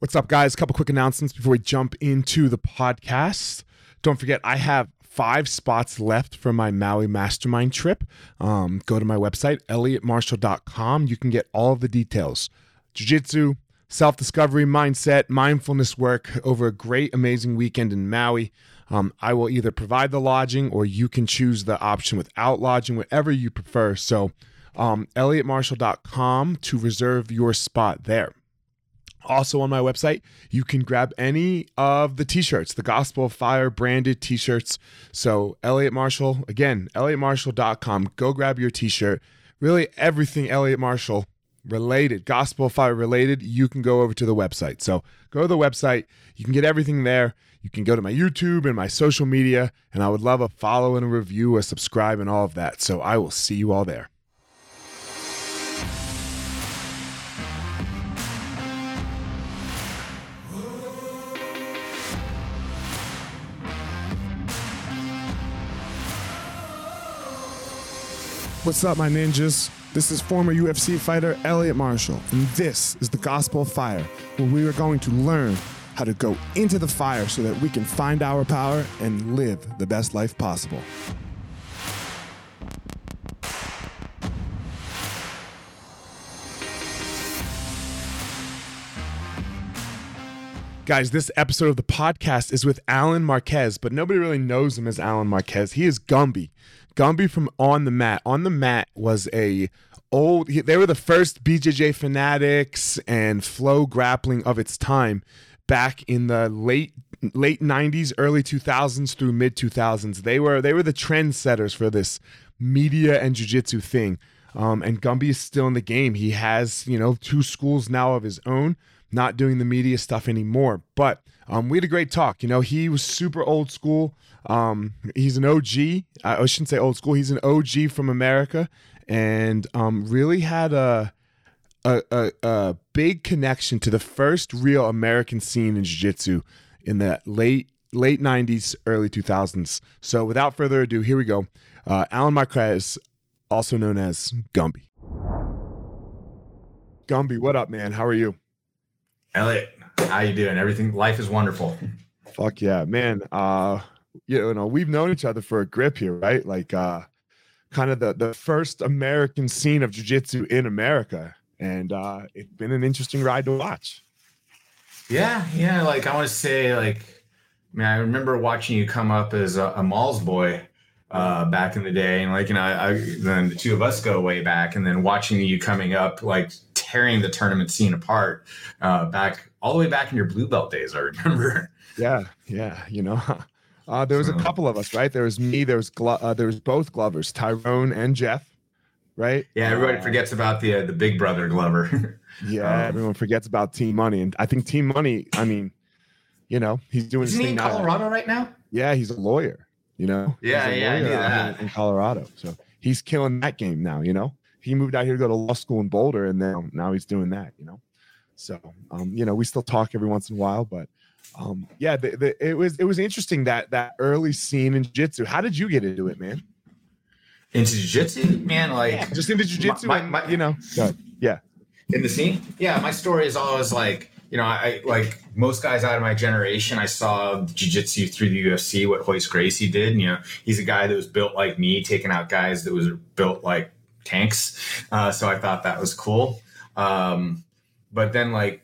What's up, guys? A couple quick announcements before we jump into the podcast. Don't forget, I have five spots left for my Maui Mastermind trip. Um, go to my website, elliottmarshall.com. You can get all of the details Jiu Jitsu, self discovery, mindset, mindfulness work over a great, amazing weekend in Maui. Um, I will either provide the lodging or you can choose the option without lodging, whatever you prefer. So, um, elliottmarshall.com to reserve your spot there. Also on my website, you can grab any of the t-shirts, the Gospel of Fire branded t-shirts. So Elliot Marshall, again, elliottmarshall.com. Go grab your t-shirt. Really everything Elliot Marshall related, Gospel of Fire related, you can go over to the website. So go to the website. You can get everything there. You can go to my YouTube and my social media, and I would love a follow and a review, a subscribe, and all of that. So I will see you all there. What's up, my ninjas? This is former UFC fighter Elliot Marshall, and this is the Gospel of Fire, where we are going to learn how to go into the fire so that we can find our power and live the best life possible. Guys, this episode of the podcast is with Alan Marques, but nobody really knows him as Alan Marques. He is Gumby. Gumby from On the Mat. On the Mat was a old they were the first BJJ fanatics and FloGrappling of its time back in the late late 90s early 2000s through mid 2000s they were they were the trendsetters for this media and jiu-jitsu thing um, and Gumby is still in the game he has you know two schools now of his own not doing the media stuff anymore. But um, we had a great talk. You know, he was super old school. Um, he's an OG. I shouldn't say old school. He's an OG from America, and um, really had a, a, a a big connection to the first real American scene in jiu-jitsu in the late late 90s, early 2000s. So without further ado, here we go. Uh, Alan Marques, also known as Gumby. Gumby, what up, man? How are you? Elliot, how you doing? Everything, life is wonderful. Fuck yeah, man. Uh, you know, we've known each other for a grip here, right? Like, uh, kind of the the first American scene of jujitsu in America, and uh, it's been an interesting ride to watch. Yeah, yeah. Like I want to say, like, I mean, I remember watching you come up as a, Amal's boy uh, back in the day, and like, you know, I, then the two of us go way back, and then watching you coming up, like tearing the tournament scene apart uh, back all the way back in your blue belt days. I remember. Yeah, yeah. You know, uh, there was a couple of us, right? There was me. There was Glo- uh, there was both Glovers, Tyrone and Jeff, right? Yeah, everybody uh, forgets about the uh, the big brother Glover. yeah, um, everyone forgets about Team Money, and I think Team Money. I mean, you know, he's doing. Isn't he in Colorado now. right now? Yeah, he's a lawyer. You know. Yeah, yeah, I knew that. in Colorado, so he's killing that game now. You know he moved out here to go to law school in Boulder, and then now he's doing that. You know, so um, you know we still talk every once in a while, but um, yeah, the, the, it was it was interesting that that early scene in jiu-jitsu. How did you get into it, man? Into jiu-jitsu, man, like yeah, just into jiu-jitsu, my, my, and, you know, yeah. In the scene, yeah. My story is always like you know, I like most guys out of my generation, I saw jiu-jitsu through the UFC, what Royce Gracie did. And, you know, he's a guy that was built like me, taking out guys that was built like tanks. Uh, so I thought that was cool. Um, but then like,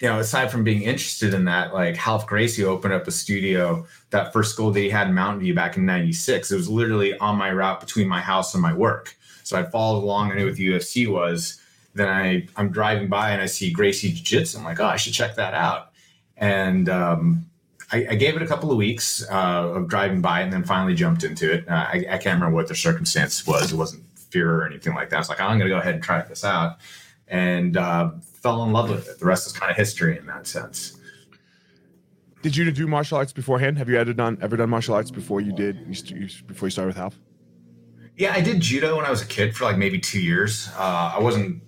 you know, aside from being interested in that, like Ralph Gracie opened up a studio, that first school that he had in Mountain View back in 96. It was literally on my route between my house and my work. So I followed along. I knew what the UFC was. Then I, I'm driving by and I see Gracie Jiu Jitsu. I'm like, oh, I should check that out. And um, I, I, gave it a couple of weeks uh, of driving by and then finally jumped into it. Uh, I, I, can't remember what the circumstance was. It wasn't fear or anything like that. I was like, I'm going to go ahead and try this out, and uh, fell in love with it. The rest is kind of history in that sense. Did you do martial arts beforehand? Have you ever done ever done martial arts before you did before you started with Ralph? Yeah, I did judo when I was a kid for like maybe two years. Uh, I wasn't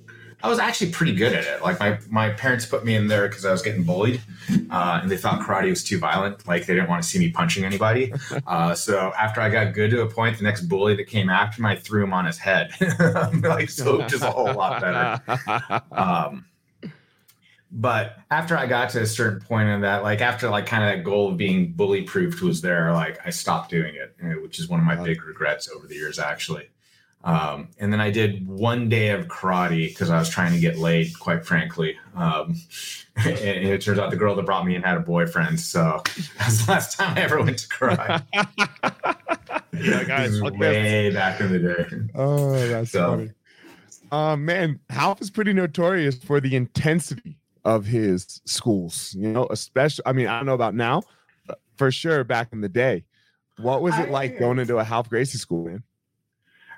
I was actually pretty good at it. Like my my parents put me in there because I was getting bullied, uh, and they thought karate was too violent. Like they didn't want to see me punching anybody. Uh, so after I got good to a point, the next bully that came after me, I threw him on his head. like so, just a whole lot better. Um, but after I got to a certain point in that, like after like kind of that goal of being bully proofed was there, like I stopped doing it, which is one of my big regrets over the years, actually. Um, and then I did one day of karate because I was trying to get laid, quite frankly. Um, and it turns out the girl that brought me in had a boyfriend. So that was the last time I ever went to karate. yeah, guys, way back in the day. Oh, that's so, funny. Uh, man, Ralph is pretty notorious for the intensity of his schools. You know, especially. I mean, I don't know about now, but for sure back in the day. What was it like going into a Ralph Gracie school, man?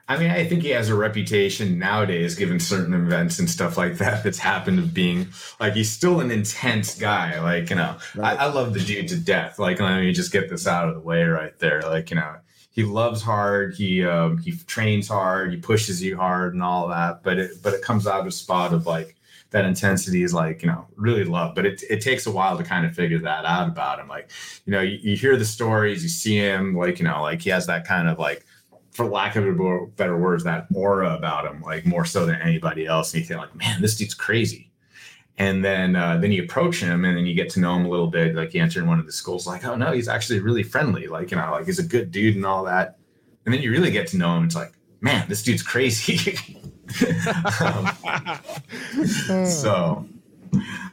I mean, I think he has a reputation nowadays, given certain events and stuff like that that's happened of being like he's still an intense guy. Like, you know, right. I, I, love the dude to death. Like, let me just get this out of the way right there. Like, you know, he loves hard, he um, he trains hard, he pushes you hard and all that. But it but it comes out of a spot of like that intensity is like you know really love but it, it takes a while to kind of figure that out about him like you know you, you hear the stories you see him like you know like he has that kind of like for lack of better words, that aura about him, like more so than anybody else. And you think like, man, this dude's crazy. And then uh, then you approach him and then you get to know him a little bit. Like you enter in one of the schools, like, oh no, he's actually really friendly. Like, you know, like he's a good dude and all that. And then you really get to know him. It's like, man, this dude's crazy. so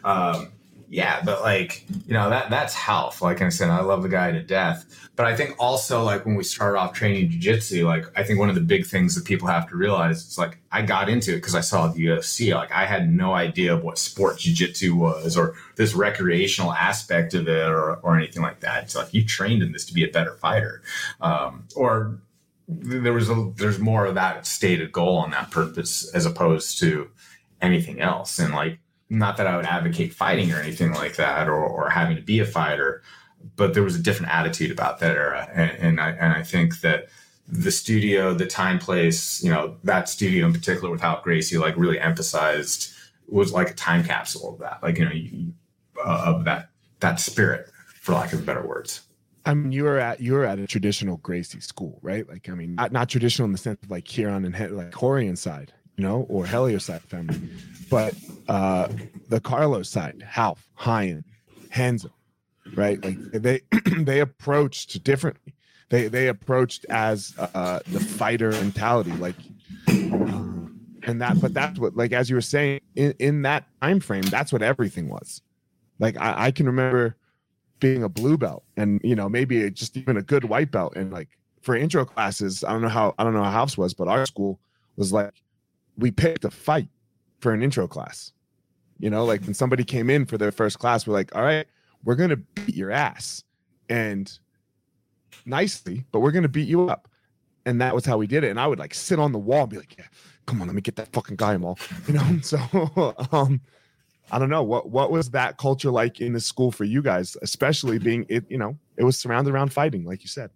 um, yeah, but like, you know, that that's Ralph. Like I said, I love the guy to death. But I think also like when we started off training jiu-jitsu, like I think one of the big things that people have to realize is like I got into it because I saw the UFC. Like I had no idea of what sport jiu-jitsu was or this recreational aspect of it or, or anything like that. So like you trained in this to be a better fighter. Um, or there was a there's more of that stated goal on that purpose as opposed to anything else. And like not that I would advocate fighting or anything like that or, or having to be a fighter, but there was a different attitude about that era. And, and I, and I think that the studio, the time, place, you know, that studio in particular with Ralph Gracie, like really emphasized was like a time capsule of that, like, you know, you, uh, of that, that spirit for lack of better words. I mean, you were at you were at a traditional Gracie school, right? Like, I mean, not, not traditional in the sense of like Kieran and like Rorion side, you know, or Helio side family, but uh, the Carlos side, Ralph, Ryan, Renzo, right? Like they they approached differently. They they approached as uh, the fighter mentality, like, and that. But that's what, like, as you were saying, in, in that time frame, that's what everything was. Like I, I can remember being a blue belt, and you know maybe just even a good white belt, and like for intro classes, I don't know how I don't know how House was, but our school was like we picked a fight for an intro class. You know, like when somebody came in for their first class, we're like, all right, we're gonna beat your ass. And nicely, but we're gonna beat you up. And that was how we did it. And I would like sit on the wall and be like, yeah, come on, let me get that fucking guy all. You know, so um I don't know what what was that culture like in the school for you guys, especially being it, you know, it was surrounded around fighting, like you said.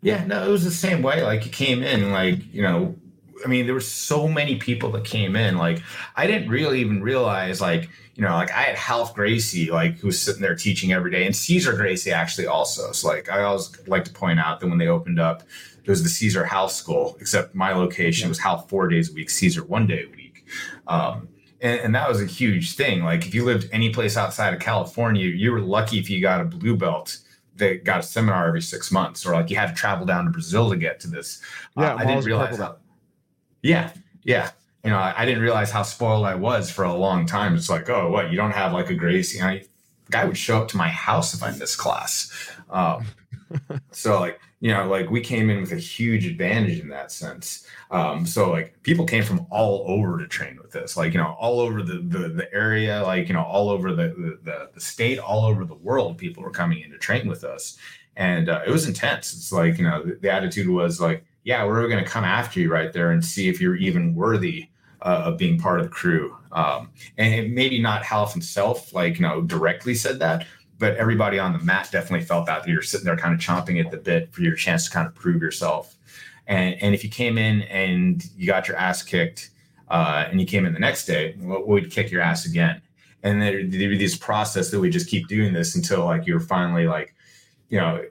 Yeah, no, it was the same way. Like you came in, like, you know, I mean, there were so many people that came in. Like, I didn't really even realize, like, you know, like I had Ralph Gracie, like, who was sitting there teaching every day, and Cesar Gracie actually also. So, like, I always like to point out that when they opened up, it was the Cesar Ralph School, except my location was Ralph four days a week, Cesar one day a week. Um, and, and, that was a huge thing. Like, if you lived any place outside of California, you were lucky if you got a blue belt that got a seminar every six months, or like you had to travel down to Brazil to get to this. Yeah, uh, I didn't realize how. Yeah, yeah. You know, I, I, didn't realize how spoiled I was for a long time. It's like, oh, what? You don't have like a Gracie? I, guy would show up to my house if I missed class. Um, so like, you know, like we came in with a huge advantage in that sense. Um, so like people came from all over to train with us, like, you know, all over the, the, the area, like, you know, all over the, the, the state, all over the world, people were coming in to train with us. And uh, it was intense. It's like, you know, the, the attitude was like, yeah, we're going to come after you right there and see if you're even worthy uh, of being part of the crew. Um, and maybe not Ralph himself, like, you know, directly said that, but everybody on the mat definitely felt that you're sitting there kind of chomping at the bit for your chance to kind of prove yourself. And, and if you came in and you got your ass kicked uh, and you came in the next day, well, we'd kick your ass again. And there'd be this process that we just keep doing this until like you're finally like, you know,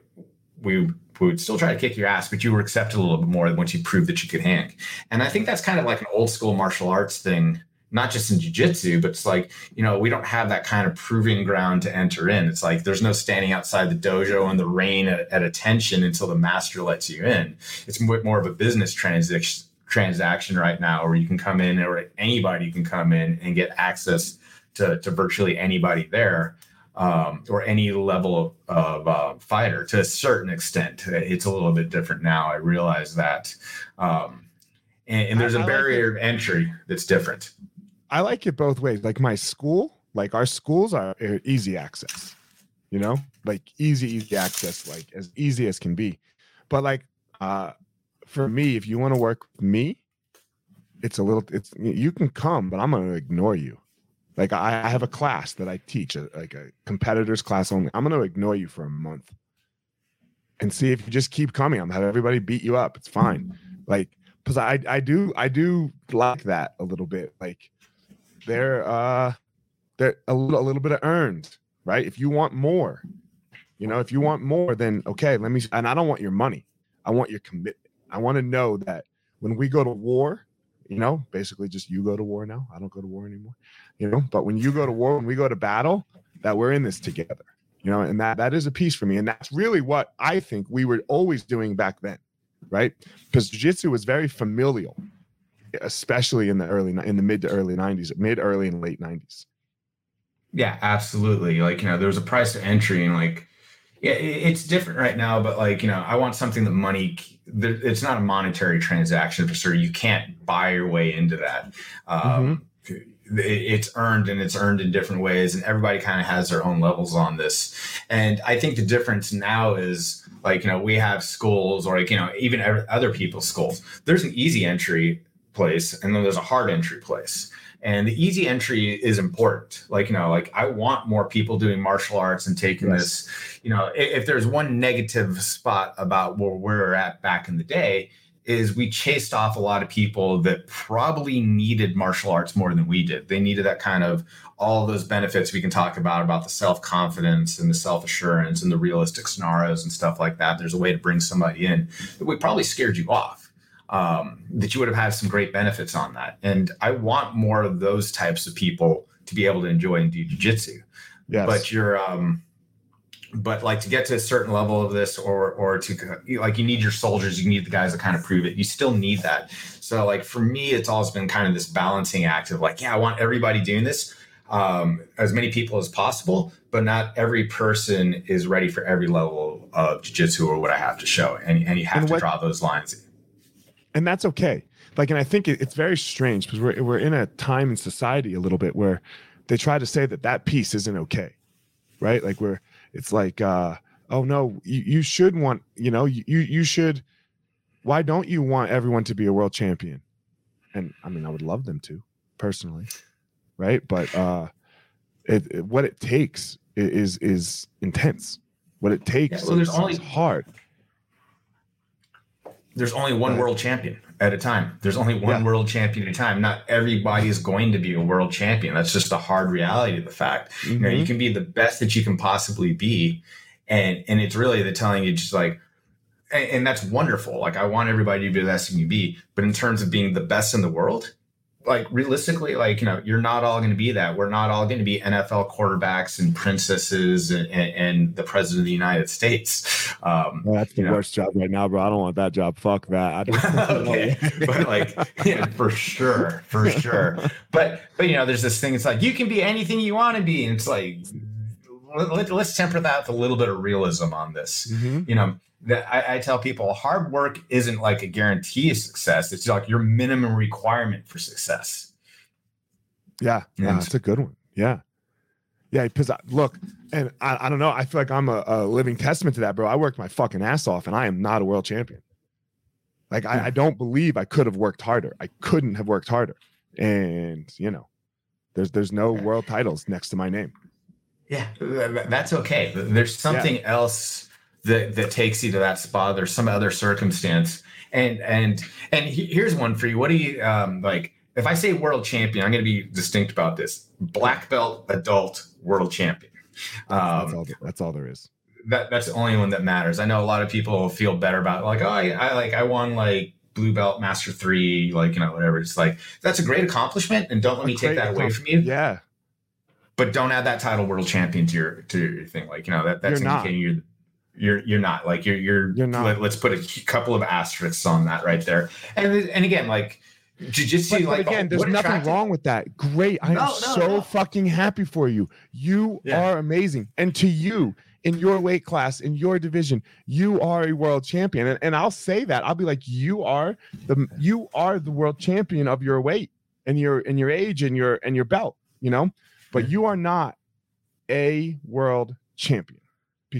we would still try to kick your ass, but you were accepted a little bit more once you proved that you could hang. And I think that's kind of like an old school martial arts thing not just in jiu-jitsu but it's like you know we don't have that kind of proving ground to enter in. It's like there's no standing outside the dojo in the rain at, at attention until the master lets you in. It's more of a business transaction transaction right now where you can come in or anybody can come in and get access to, to virtually anybody there um, or any level of, of uh, fighter to a certain extent. It's a little bit different now i realize that um, and, and, there's a barrier like of entry that's different I like it both ways. Like my school, like our schools are easy access, you know, like easy, easy access, like as easy as can be. But like uh for me, if you want to work with me, it's a little it's you can come, but I'm gonna ignore you. Like I, I have a class that I teach, a, like a competitors class only. I'm gonna ignore you for a month and see if you just keep coming. I'm have everybody beat you up. It's fine. Like because I I do I do like that a little bit. Like they're uh they're a little, a little bit of earned, right? If you want more, you know, if you want more, then okay, let me. And I don't want your money. I want your commitment. I want to know that when we go to war, you know, basically just you go to war now. I don't go to war anymore, you know. But when you go to war, when we go to battle, that we're in this together, you know, and that that is a piece for me. And that's really what I think we were always doing back then, right? Because jiu-jitsu was very familial especially in the early in the mid to early 90s mid early and late 90s yeah absolutely. Like you know there was a price to entry and like yeah it's different right now but like you know i want something that money it's not a monetary transaction for sure you can't buy your way into that. Um, mm-hmm. it's earned and it's earned in different ways and everybody kind of has their own levels on this. And i think the difference now is like you know we have schools or like you know even other people's schools. There's an easy entry place and then there's a hard entry place. And the easy entry is important. Like you know like i want more people doing martial arts and taking yes. this you know if, if, there's one negative spot about where we're at back in the day is we chased off a lot of people that probably needed martial arts more than we did. They needed that kind of all those benefits we can talk about about the self-confidence and the self-assurance and the realistic scenarios and stuff like that. There's a way to bring somebody in that we probably scared you off um, that you would have had some great benefits on that. And I want more of those types of people to be able to enjoy and do jujitsu. Yes. But you're, um, but like to get to a certain level of this, or or to like you need your soldiers, you need the guys that kind of prove it. You still need that. So like for me, it's always been kind of this balancing act of like, yeah, I want everybody doing this, um, as many people as possible, but not every person is ready for every level of jiu-jitsu or what I have to show, and and you have and to what, draw those lines and that's okay. Like, and I think it, it's very strange because we're we're in a time in society a little bit where they try to say that that piece isn't okay, right? Like, where it's like, uh, oh no, you, you should want, you know, you you should. Why don't you want everyone to be a world champion? And I mean, I would love them to, personally, right? But uh, it, it what it takes is is intense. What it takes yeah, well, there's is, only, hard there's only one world champion at a time. There's only one yeah. world champion at a time. Not everybody is going to be a world champion. That's just a hard reality of the fact. Mm-hmm. You know, you mm-hmm. can be the best that you can possibly be. And and it's really the telling you just like and, and that's wonderful. Like I want everybody to be the best you can be. But in terms of being the best in the world, like realistically, like you know, you're not all going to be that. We're not all going to be NFL quarterbacks and princesses and, and, and the president of the United States. Um, well, that's the worst job right now, bro. I don't want that job. Fuck that. okay, but like, yeah, for sure, for sure. But but you know, there's this thing. It's like you can be anything you want to be, and it's like let, us temper that with a little bit of realism on this. Mm-hmm. You know, that I, I, tell people hard work isn't like a guarantee of success. It's like your minimum requirement for success. Yeah, yeah, and, that's a good one. Yeah, yeah. Because look, and I, I, don't know. I feel like I'm a, a, living testament to that, bro. I worked my fucking ass off, and I am not a world champion. Like I, I don't believe I could have worked harder. I couldn't have worked harder, and you know, there's there's no world titles next to my name. Yeah, that's okay. There's something yeah. else that that takes you to that spot. There's some other circumstance, and and and here's one for you. What do you um, like? If I say world champion, I'm going to be distinct about this. Black belt adult world champion. Um, that's, all, that's all there is. That that's the only one that matters. I know a lot of people feel better about like oh I, I like I won like blue belt, master three, like you know whatever. It's like that's a great accomplishment, and don't let me take that away from you. Yeah, but don't add that title world champion to your to your thing. Like you know that that's You're not. indicating you're you're you're not like you're you're You're not. Let, us put a couple of asterisks on that right there. And and again, like jujitsu, but, but like again, oh, there's nothing wrong with that. Great, I am No, no, so no. fucking happy for you. You Yeah. are amazing, and to you in your weight class in your division, you are a world champion. And, and I'll say that I'll be like, you are the you are the world champion of your weight and your and your age and your and your belt. You know, but you are not a world champion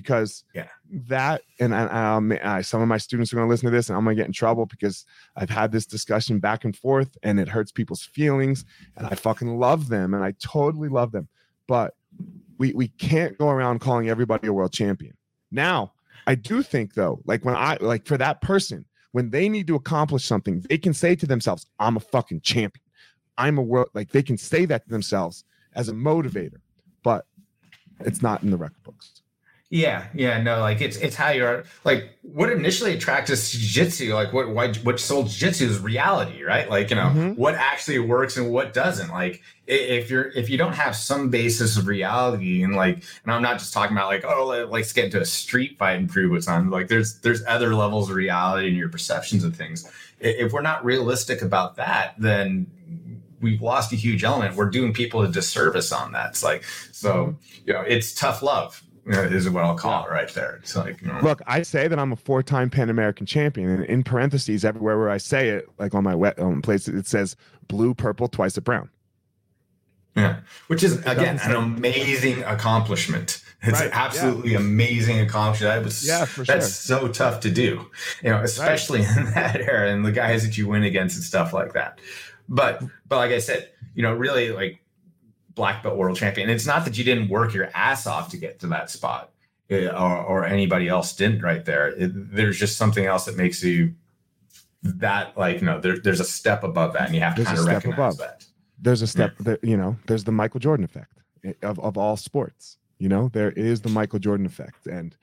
because Yeah. that and um, I, some of my students are going to listen to this and i'm going to get in trouble because i've had this discussion back and forth and it hurts people's feelings and i fucking love them and i totally love them. But we we can't go around calling everybody a world champion. Now i do think though like when i like for that person when they need to accomplish something they can say to themselves i'm a fucking champion. I'm a world like they can say that to themselves as a motivator but it's not in the record books Yeah, yeah, no, like it's it's how you're like what initially attracts us to jiu-jitsu, like what why what sold jiu-jitsu is reality, right? Like, you know, Mhm. what actually works and what doesn't. Like if you're if you don't have some basis of reality and like and I'm not just talking about like, oh let- let's get into a street fight and prove what's on. Like there's there's other levels of reality in your perceptions of things. If we're not realistic about that, then we've lost a huge element. We're doing people a disservice on that. It's like so, you know, it's tough love is what I'll call it right there. It's like, you know, Look, I say that I'm a four-time Pan American champion, and in parentheses, everywhere where I say it, like on my wet um, place, it says blue, purple, twice a brown. yeah, which is again an amazing accomplishment. It's Right, an yeah. absolutely amazing accomplishment. That was Yeah, for that's so tough to do, you know, especially in that era and the guys that you win against and stuff like that. But but like I said, you know, really like black belt world champion. It's not that you didn't work your ass off to get to that spot, eh, or, or anybody else didn't right there. It, there's just something else that makes you that like you know there, there's a step above that, and you have to kind of recognize above. that. There's a step that you know. There's the Michael Jordan effect of of all sports. You know, there is the Michael Jordan effect, and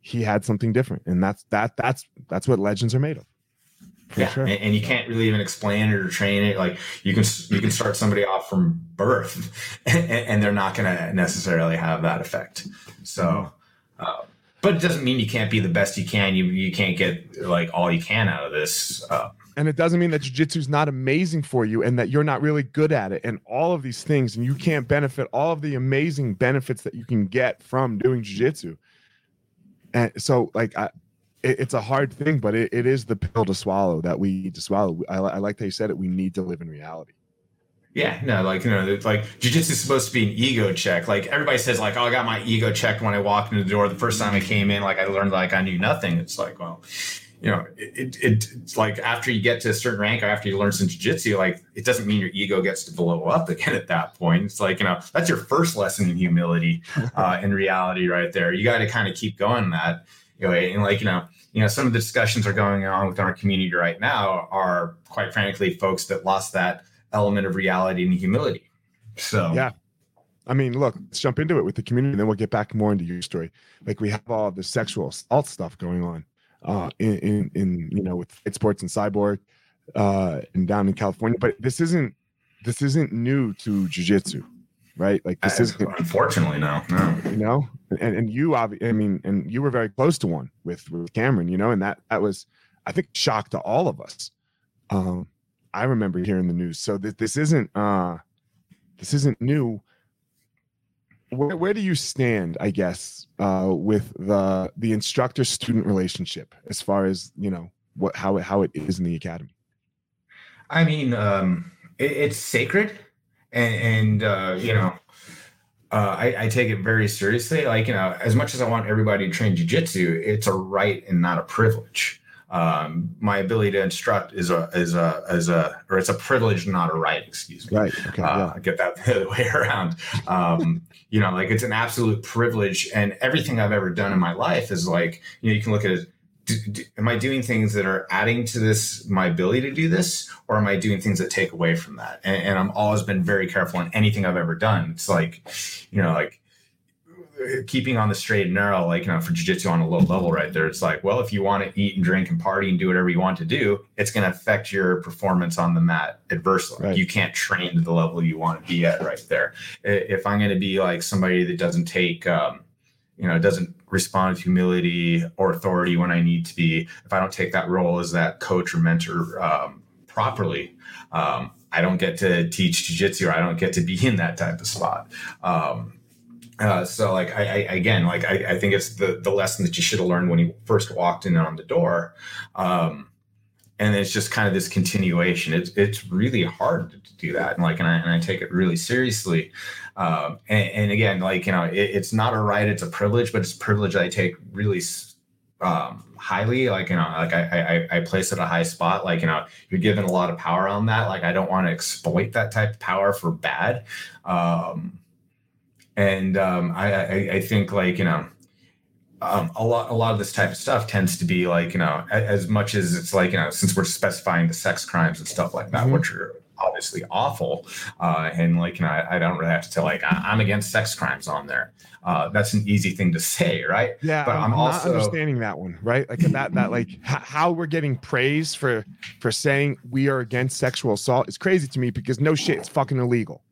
he had something different, and that's that that's that's what legends are made of. For yeah, sure. and, and you can't really even explain it or train it. Like you can you can start somebody off from birth, and, and they're not going to necessarily have that effect. So, uh, but it doesn't mean you can't be the best you can. You you can't get like all you can out of this. Uh, and it doesn't mean that jujitsu is not amazing for you and that you're not really good at it and all of these things and you can't benefit all of the amazing benefits that you can get from doing jujitsu and so like I, it, it's a hard thing but it, it is the pill to swallow that we need to swallow I, I like how you said it we need to live in reality yeah, no, like you know, it's like jujitsu is supposed to be an ego check. Like everybody says, like, oh, I got my ego checked when I walked into the door. The first time I came in, like I learned like I knew nothing. It's like, well, you know, it, it it's like after you get to a certain rank or after you learn some jiu-jitsu, like it doesn't mean your ego gets to blow up again at that point. It's like, you know, that's your first lesson in humility, uh, in reality right there. You got to kind of keep going that, you know, and like, you know, you know, some of the discussions are going on within our community right now are quite frankly folks that lost that element of reality and humility. So Yeah. I mean, look, let's jump into it with the community, and then we'll get back more into your story. Like we have all the sexual assault stuff going on, uh, in in, in you know with sports and cyborg, uh, and down in California. But this isn't this isn't new to jujitsu, right? Like this isn't unfortunately, no, no. you know, and and you obviously, I mean, and you were very close to one with with Cameron, you know, and that that was, I think, shock to all of us. Um, I remember hearing the news, so that this isn't uh, this isn't new. Where where do you stand, I guess, uh, with the the instructor student relationship as far as you know what how it how it is in the academy? I mean, um, it, it's sacred, and, and uh, you know, uh, I, I take it very seriously. Like you know, as much as I want everybody to train jujitsu, it's a right and not a privilege. Um, my ability to instruct is a is a is a or it's a privilege, not a right. Excuse me. Right. Okay. uh, get that the other way around. Um, you know, like it's an absolute privilege, and everything I've ever done in my life is like, you know, you can look at it. Do, do, am I doing things that are adding to this my ability to do this, or am I doing things that take away from that? And, and I'm always been very careful in anything I've ever done. It's like, you know, like keeping on the straight and narrow, like you know, for jujitsu on a low level, right there, it's like, well, if you want to eat and drink and party and do whatever you want to do, it's going to affect your performance on the mat adversely. Right. You can't train to the level you want to be at right there. If I'm going to be like somebody that doesn't take, um, you know, doesn't respond with humility or authority when I need to be, if I don't take that role as that coach or mentor um, properly, um, I don't get to teach jujitsu or I don't get to be in that type of spot. Um, uh, so like I, I, again like I, I, think it's the the lesson that you should have learned when you first walked in on the door um, and it's just kind of this continuation. It's it's really hard to do that and like and I, and I take it really seriously. Um, and, and, again like you know it, it's not a right it's a privilege but it's a privilege I take really um, highly. Like you know like I, I i place it a high spot. Like you know you're given a lot of power on that. Like i don't want to exploit that type of power for bad. Um and um, I, I, I think like you know um, a lot a lot of this type of stuff tends to be like you know as much as it's like you know since we're specifying the sex crimes and stuff like that mm-hmm. which are obviously awful uh, and like you know I, I, don't really have to tell like I, am against sex crimes on there uh, that's an easy thing to say right yeah but i'm, I'm also not understanding that one right like that that like h- how we're getting praise for for saying we are against sexual assault is crazy to me because no shit it's fucking illegal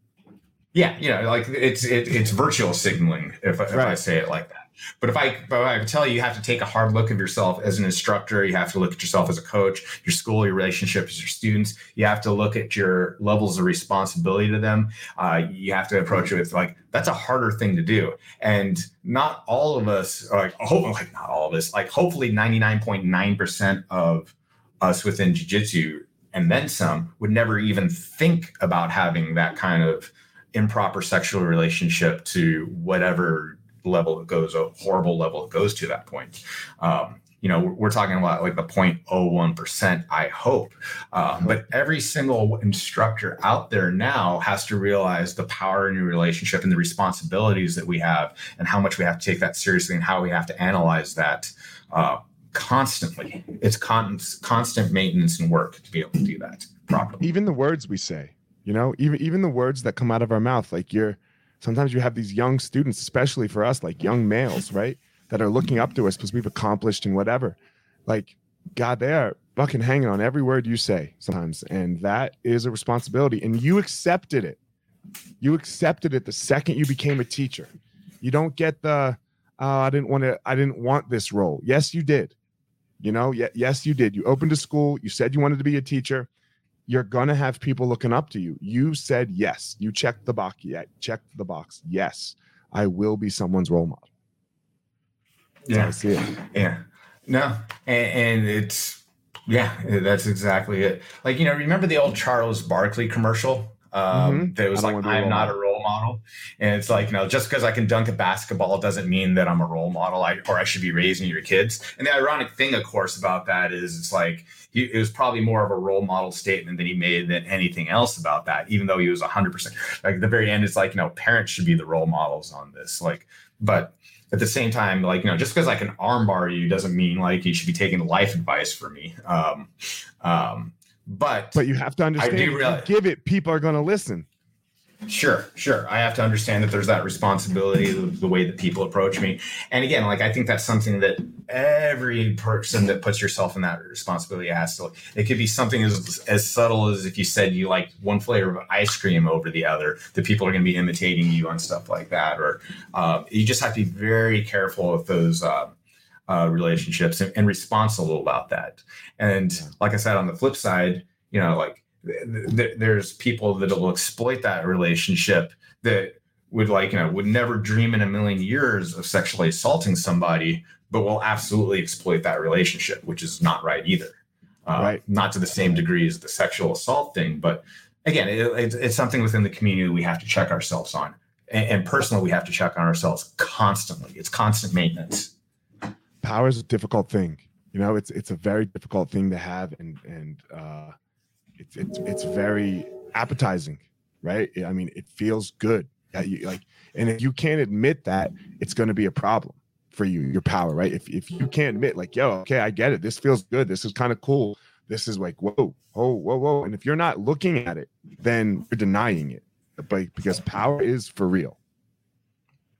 yeah, you know, like it's it, it's virtual signaling if, if right. I say it like that. But if I but I tell you, you have to take a hard look of yourself as an instructor. You have to look at yourself as a coach, your school, your relationships, your students. You have to look at your levels of responsibility to them. Uh, you have to approach it with like that's a harder thing to do, and not all of us, like hopefully like not all of us, like hopefully ninety nine point nine percent of us within jiu-jitsu and then some would never even think about having that kind of improper sexual relationship to whatever level it goes, a horrible level it goes to that point. Um, you know, we're, talking about like the 0.01%, I hope. Um, but every single instructor out there now has to realize the power in your relationship and the responsibilities that we have and how much we have to take that seriously and how we have to analyze that uh, constantly. It's con- constant maintenance and work to be able to do that properly. Even the words we say you know even even the words that come out of our mouth like you're sometimes you have these young students especially for us like young males right that are looking up to us because we've accomplished and whatever. Like god they are fucking hanging on every word you say sometimes and that is a responsibility and you accepted it. You accepted it the second you became a teacher. You don't get the oh, i didn't want to i didn't want this role. Yes you did. You know yes you did. You opened a school. You said you wanted to be a teacher you're gonna have people looking up to you. You said yes. You checked the box. Yeah, checked the box. Yes, I will be someone's role model. That's yeah. Yeah. No, and, and, it's yeah, that's exactly it. Like you know, remember the old Charles Barkley commercial? Um, mm-hmm. That was like, "I'm not a role model," and it's like, you know, just because I can dunk a basketball doesn't mean that I'm a role model. I or I should be raising your kids. And the ironic thing, of course, about that is it's like he, it was probably more of a role model statement that he made than anything else about that, even though he was 100%. Like at the very end, it's like, you know, parents should be the role models on this. Like, but at the same time, like, you know, just because I can armbar you doesn't mean like you should be taking life advice from me. Um, um, but but you have to understand, realize, give it, people are going to listen. Sure, sure. I have to understand that there's that responsibility, the, the, way that people approach me. And again, like I think that's something that every person that puts yourself in that responsibility has to. It could be something as as subtle as if you said you like one flavor of ice cream over the other, that people are going to be imitating you on stuff like that. Or uh, you just have to be very careful with those. Uh, uh, relationships and, and responsible about that. And like I said, on the flip side, you know, like th- there's people that will exploit that relationship that would like you know would never dream in a million years of sexually assaulting somebody but will absolutely exploit that relationship which is not right either. Uh, right. not to the same degree as the sexual assault thing but again it, it's, it's something within the community we have to check ourselves on. And, and personally we have to check on ourselves constantly. It's constant maintenance. Power is a difficult thing. You know it's it's a very difficult thing to have and and uh it's it's it's very appetizing, right? I mean, it feels good. You, like, and if you can't admit that, it's going to be a problem for you, your power, right? If if you can't admit, like, yo, okay, I get it. This feels good. This is kind of cool. This is like, whoa, whoa, whoa, whoa. And if you're not looking at it, then you're denying it. But because power is for real.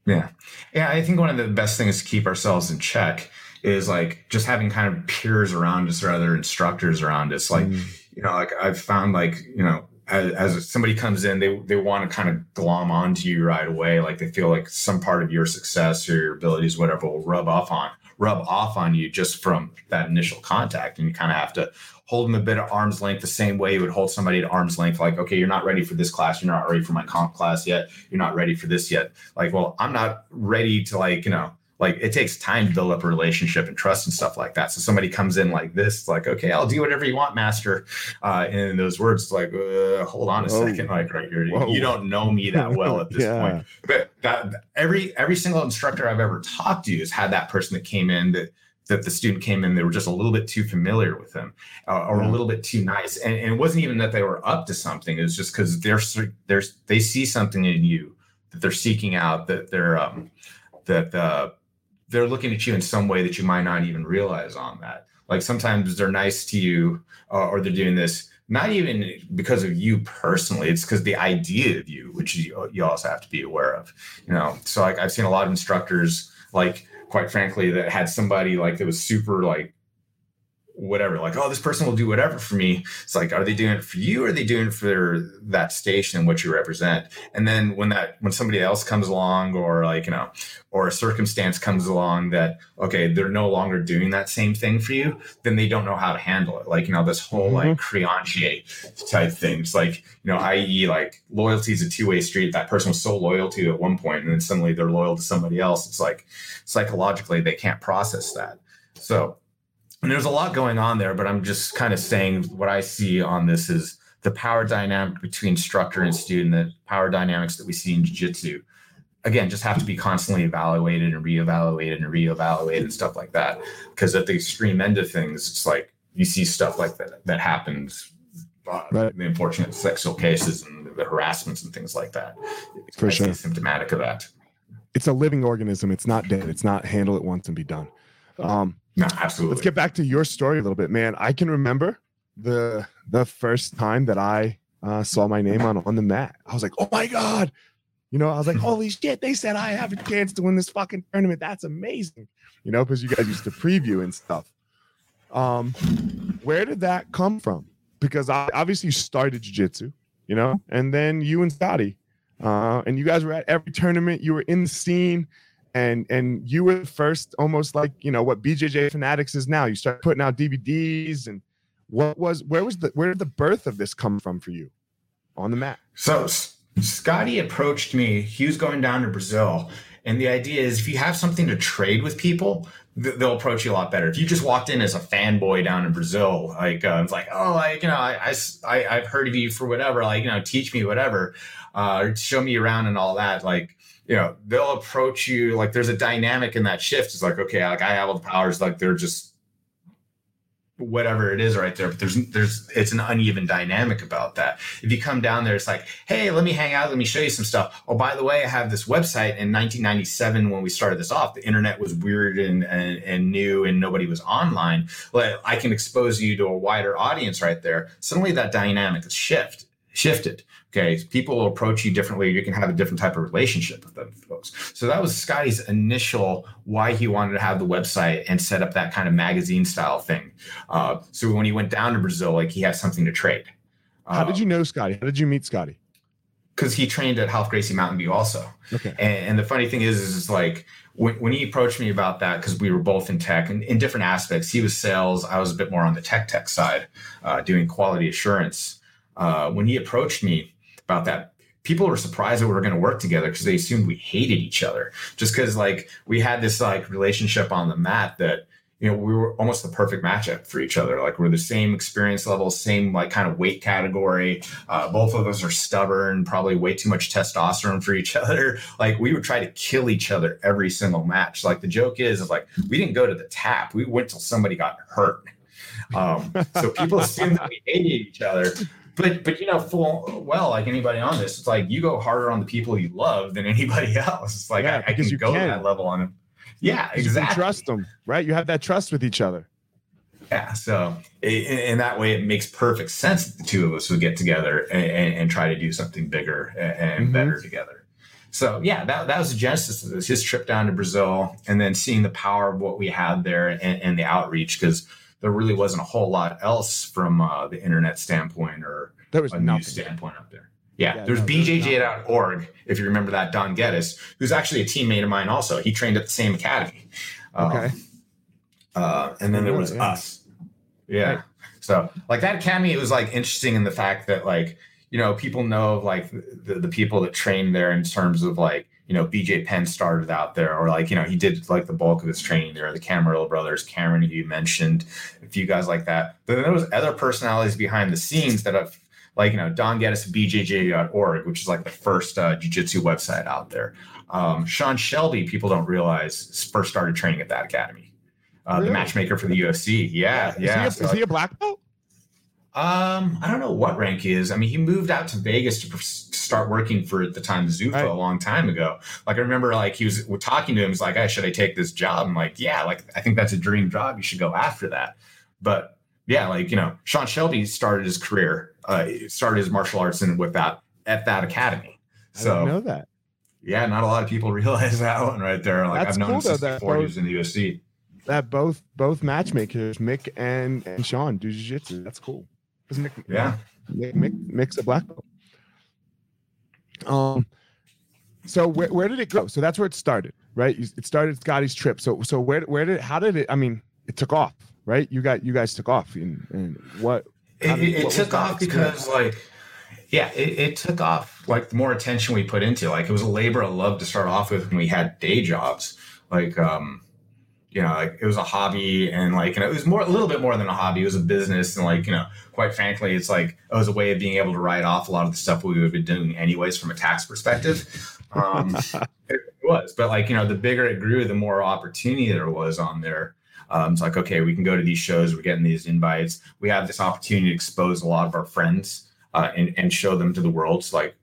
Yeah. Yeah. I think one of the best things to keep ourselves in check is like just having kind of peers around us or other instructors around us. Like, mm. You know, like I've found like, you know, as, as somebody comes in, they, they want to kind of glom onto you right away. Like they feel like some part of your success or your abilities, whatever, will rub off on, rub off on you just from that initial contact. And you kind of have to hold them a bit at arm's length the same way you would hold somebody at arm's length like okay you're not ready for this class you're not ready for my comp class yet you're not ready for this yet like well i'm not ready to like you know like it takes time to build up a relationship and trust and stuff like that so somebody comes in like this like okay i'll do whatever you want master uh and those words like uh, hold on a Whoa. second like right here Whoa. you don't know me that well at this yeah. point but that every every single instructor i've ever talked to has had that person that came in that that the student came in, they were just a little bit too familiar with them, uh, or a little bit too nice. And, and, it wasn't even that they were up to something. It was just because they're, they're, they see something in you that they're seeking out, that they're, um, that uh, they're looking at you in some way that you might not even realize on that. Like sometimes they're nice to you uh, or they're doing this, not even because of you personally, it's because the idea of you, which you, you also have to be aware of, you know? So like I've seen a lot of instructors like, quite frankly, that had somebody like that was super like whatever, like, oh, this person will do whatever for me. It's like, are they doing it for you or are they doing it for that station and what you represent? And then when that when somebody else comes along or like, you know, or a circumstance comes along that, okay, they're no longer doing that same thing for you, then they don't know how to handle it. Like, you know, this whole mm-hmm. like créancier type things like, you know, i.e. like loyalty is a two-way street. That person was so loyal to you at one point and then suddenly they're loyal to somebody else. It's like psychologically they can't process that. So and there's a lot going on there, but I'm just kind of saying what I see on this is the power dynamic between instructor and student, the power dynamics that we see in jiu-jitsu. Again, just have to be constantly evaluated and reevaluated and reevaluated and stuff like that. Because at the extreme end of things, it's like you see stuff like that that happens, uh, right. the unfortunate sexual cases and the harassments and things like that. For sure, symptomatic of that. It's a living organism. It's not dead. It's not handle it once and be done. Um, no, absolutely. Let's get back to your story a little bit, man. I can remember the the first time that I uh, saw my name on on the mat. I was like, oh my god, you know, I was like, holy shit, they said I have a chance to win this fucking tournament. That's amazing, you know, because you guys used to preview and stuff. Um, where did that come from? Because I, obviously you started jiu-jitsu, you know, and then you and Scotty, uh, and you guys were at every tournament. You were in the scene and and you were the first almost like you know what bjj fanatics is now. You start putting out dvds and what was where was the where did the birth of this come from for you on the mat so scotty approached me he was going down to brazil and the idea is if you have something to trade with people they'll approach you a lot better. If you just walked in as a fanboy down in brazil like uh, it's like oh like you know I, I i've heard of you for whatever like you know teach me whatever uh show me around and all that like you know they'll approach you like there's a dynamic in that shift. It's like okay like i have all the powers like they're just whatever it is right there but there's there's it's an uneven dynamic about that. If you come down there it's like hey let me hang out let me show you some stuff. Oh by the way i have this website. In 1997 when we started this off the internet was weird and and, and new and nobody was online. Well i can expose you to a wider audience right there. Suddenly that dynamic is shift shifted Okay, people will approach you differently. You can have a different type of relationship with them folks. So that was Scotty's initial why he wanted to have the website and set up that kind of magazine style thing. Uh, so when he went down to Brazil, like he had something to trade. Uh, How did you know Scotty? How did you meet Scotty? Because he trained at Ralph Gracie Mountain View also. Okay. And, and the funny thing is, is like when, when he approached me about that, because we were both in tech and in different aspects, he was sales. I was a bit more on the tech tech side, uh, doing quality assurance. Uh, when he approached me, about that. People were surprised that we were going to work together because they assumed we hated each other. Just because like we had this like relationship on the mat that you know we were almost the perfect matchup for each other. Like we're the same experience level same like kind of weight category. Uh, both of us are stubborn probably way too much testosterone for each other. Like we would try to kill each other every single match. Like the joke is, is like we didn't go to the tap. We went till somebody got hurt. Um, so people assumed that we hated each other but but you know full well like anybody on this it's like you go harder on the people you love than anybody else. It's like yeah, I, I, can go can. that level on them yeah exactly. you trust them right? You have that trust with each other. Yeah so in, that way it makes perfect sense that the two of us would get together and, and, and try to do something bigger and, and mm-hmm. better together. So yeah, that, that was the genesis of this, his trip down to Brazil and then seeing the power of what we had there and, and the outreach because there really wasn't a whole lot else from uh, the internet standpoint or there was a nothing. news standpoint up there. Yeah, Yeah, there's no, BJJ.org, if you remember that, Don Geddes, who's actually a teammate of mine also. He trained at the same academy. Um, Okay. uh, and then there was Yeah. us. Yeah. Right. So, like that academy, it was like interesting in the fact that, like, you know, people know of like the, the people that trained there in terms of like, you know, BJ Penn started out there, or like, you know, he did like the bulk of his training there. The Camarillo brothers, Cameron, you mentioned, a few guys like that. But then there was other personalities behind the scenes that have, like, you know, Don Geddes of BJJ.org, which is like the first uh, jiu-jitsu website out there. Um, Sean Shelby, people don't realize, first started training at that academy. Uh, Really? The matchmaker for the UFC. Yeah, Is yeah. he a, So- is he a black belt? um, I don't know what rank he is. I mean, he moved out to Vegas to start working for at the time Zuffa Right. a long time ago. Like I remember, like he was talking to him. He's like, "Hey, should I take this job?" I'm like, "Yeah, like I think that's a dream job. You should go after that." But yeah, like you know, Sean Shelby started his career, uh, started his martial arts in with that at that academy. So I know that. yeah, not a lot of people realize that one right there. Like That's I've known cool, him since though, that before he was in the UFC. That both both matchmakers, Mick and, and Sean, do jiu-jitsu. That's cool. Mick, Yeah. Mick, Mick, Mick's a black belt. Um, so where, where did it go? So that's where it started, right? It started Scotty's trip. So so where where did how did it? I mean, it took off, right? You got you guys took off, and, and what? How it, did- it, it took off because like yeah it, it took off like the more attention we put into it. like it was a labor of love to start off with when we had day jobs. Like um you know like it was a hobby and like you know it was more a little bit more than a hobby. It was a business and like you know quite frankly it's like it was a way of being able to write off a lot of the stuff we would have been doing anyways from a tax perspective. Um it was but like you know the bigger it grew the more opportunity there was on there um, it's like, okay, we can go to these shows. We're getting these invites. We have this opportunity to expose a lot of our friends uh, and, and show them to the world. So, like,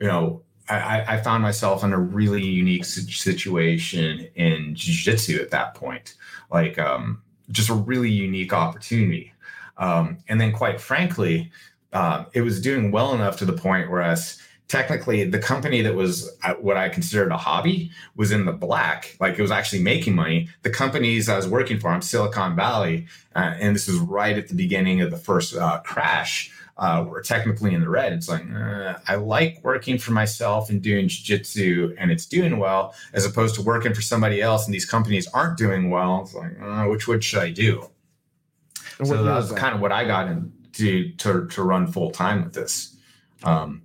you know, I, I- found myself in a really unique situation in jiu-jitsu at that point. Like, um, just a really unique opportunity. Um, and then, quite frankly, um, it was doing well enough to the point where us technically the company that was uh, what I considered a hobby was in the black. Like it was actually making money. The companies I was working for, I'm Silicon Valley, uh, and this was right at the beginning of the first uh, crash. Uh, were technically in the red. It's like uh, I like working for myself and doing jiu-jitsu, and it's doing well, as opposed to working for somebody else and these companies aren't doing well. It's like uh, which one should I do? and so that was was that? kind of what I got into to to run full time with this. Um,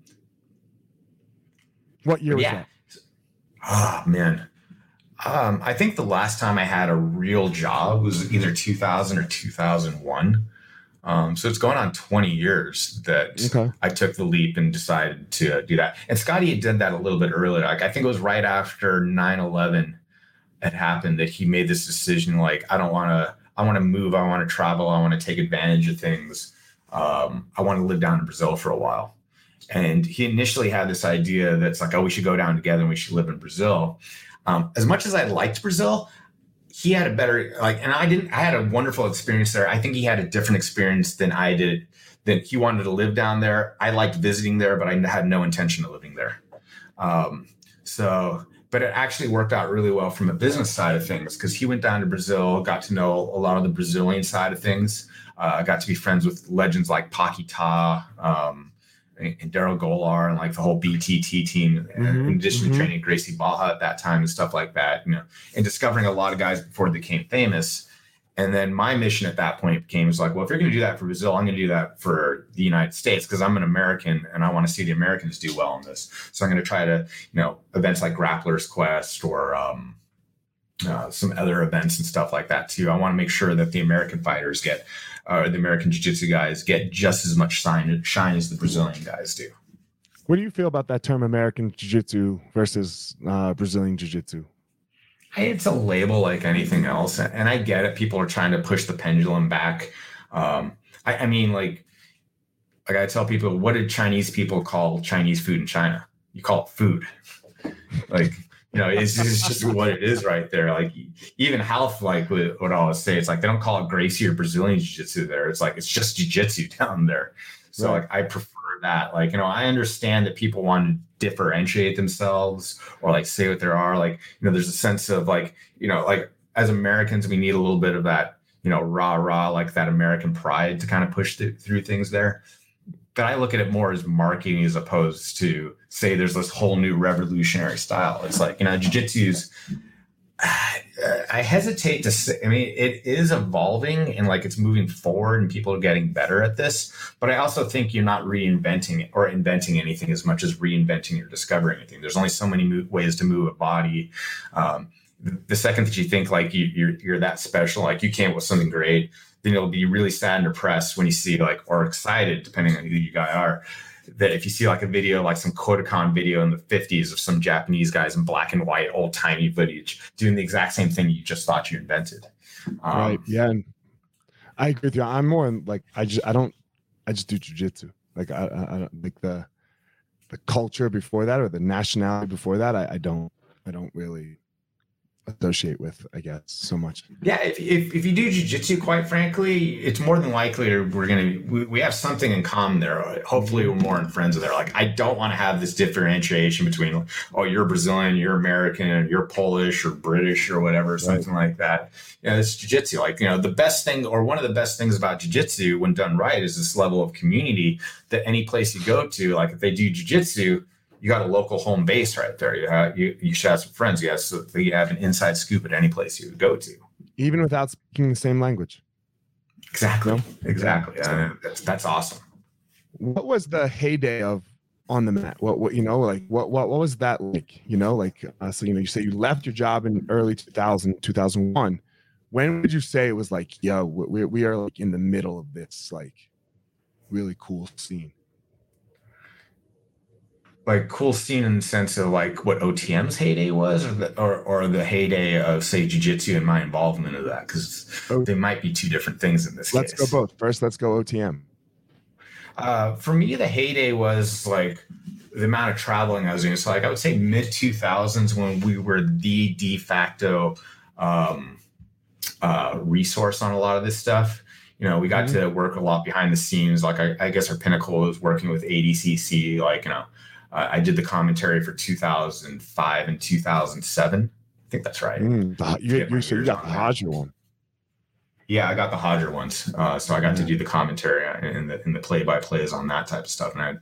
What year was yeah. that? Oh man. Um, I think the last time I had a real job was either 2000 or 2001. Um, so it's going on 20 years that Okay. I took the leap and decided to do that. And Scotty had done that a little bit earlier. Like I think it was right after 9/11 had happened that he made this decision. Like I don't want to. I want to move. I want to travel. I want to take advantage of things. Um, I want to live down in Brazil for a while. And he initially had this idea that's like, oh, we should go down together and we should live in Brazil. Um, as much as I liked Brazil, he had a better like, and I didn't. I had a wonderful experience there. I think he had a different experience than I did. That he wanted to live down there. I liked visiting there, but I had no intention of living there. Um, so, but it actually worked out really well from a business side of things because he went down to Brazil, got to know a lot of the Brazilian side of things. Uh, got to be friends with legends like Paquita um, and, Daryl Golar and like the whole BTT team. Mhm, in addition mhm. to training Gracie Barra at that time and stuff like that, you know, and discovering a lot of guys before they became famous. And then my mission at that point became was like, well, if you're going to do that for Brazil, I'm going to do that for the United States because I'm an American and I want to see the Americans do well in this. So I'm going to try to, you know, events like Grappler's Quest or um, uh, some other events and stuff like that too. I want to make sure that the American fighters get, uh, the American Jiu-Jitsu guys get just as much shine, shine as the Brazilian guys do. What do you feel about that term American Jiu Jitsu versus uh, Brazilian Jiu Jitsu? It's a label like anything else, and I get it. People are trying to push the pendulum back. Um, I, I mean, like, like I tell people, what did Chinese people call Chinese food in China? You call it food. like, you know, it's, it's just what it is right there. Like, even health, like would, would always say, it's like they don't call it Gracie or Brazilian Jiu Jitsu there. It's like it's just Jiu Jitsu down there. So, Right. like, I prefer that. Like, you know, I understand that people want to differentiate themselves or like say what there are. Like, you know, there's a sense of like, you know, like as Americans, we need a little bit of that, you know, rah rah, like that American pride to kind of push th- through things there. But I look at it more as marketing as opposed to say there's this whole new revolutionary style. It's like, you know, jujitsu's I hesitate to say, I mean, it is evolving and like it's moving forward and people are getting better at this. But I also think you're not reinventing or inventing anything as much as reinventing or discovering anything. There's only so many ways to move a body. Um, the second that you think like you, you're, you're that special, like you came up with something great, then you'll be really sad and depressed when you see like, or excited, depending on who you guys are, that if you see like a video, like some Kodokan video in the 50s of some Japanese guys in black and white, old timey footage doing the exact same thing you just thought you invented. Um, right. Yeah. And I agree with you. I'm more like, I just, I don't, I just do jujitsu. Like, I, I, I don't like the, the culture before that or the nationality before that. I, I don't, I don't really associate with, I guess, so much. Yeah, if, if, if you do jujitsu, quite frankly, it's more than likely we're gonna we, we have something in common there. Hopefully, we're more in friends with there. Like, I don't want to have this differentiation between oh, you're Brazilian, you're American, you're Polish or British or whatever, something right. like that. Yeah, you know, it's jujitsu. Like, you know, the best thing or one of the best things about jujitsu when done right is this level of community that any place you go to, like if they do jujitsu you got a local home base right there. You have, you, you should have some friends. You have, so you have an inside scoop at any place you would go to, even without speaking the same language. Exactly. No? Exactly. Yeah. that's that's awesome. What was the heyday of on the mat? What what you know like what what what was that like? You know like uh, so you know you say you left your job in early 2000 2001. When would you say it was like yeah we we are like in the middle of this like really cool scene? Like cool scene in the sense of like what OTM's heyday was, or the, or, or the heyday of say jujitsu and my involvement of that, because oh. they might be two different things in this. Let's case. go both. First, let's go OTM. Uh, for me, the heyday was like the amount of traveling I was doing. So like I would say mid two thousands when we were the de facto um, uh, resource on a lot of this stuff. You know, we got mm-hmm. to work a lot behind the scenes. Like I, I guess our pinnacle was working with ADCC. Like you know uh, I did the commentary for 2005 and 2007. I think that's right. Mm, you, you, you got the Roger one. Yeah, I got the Hodger ones. Uh, so I got mm. to do the commentary and the, and the play by plays on that type of stuff. And I had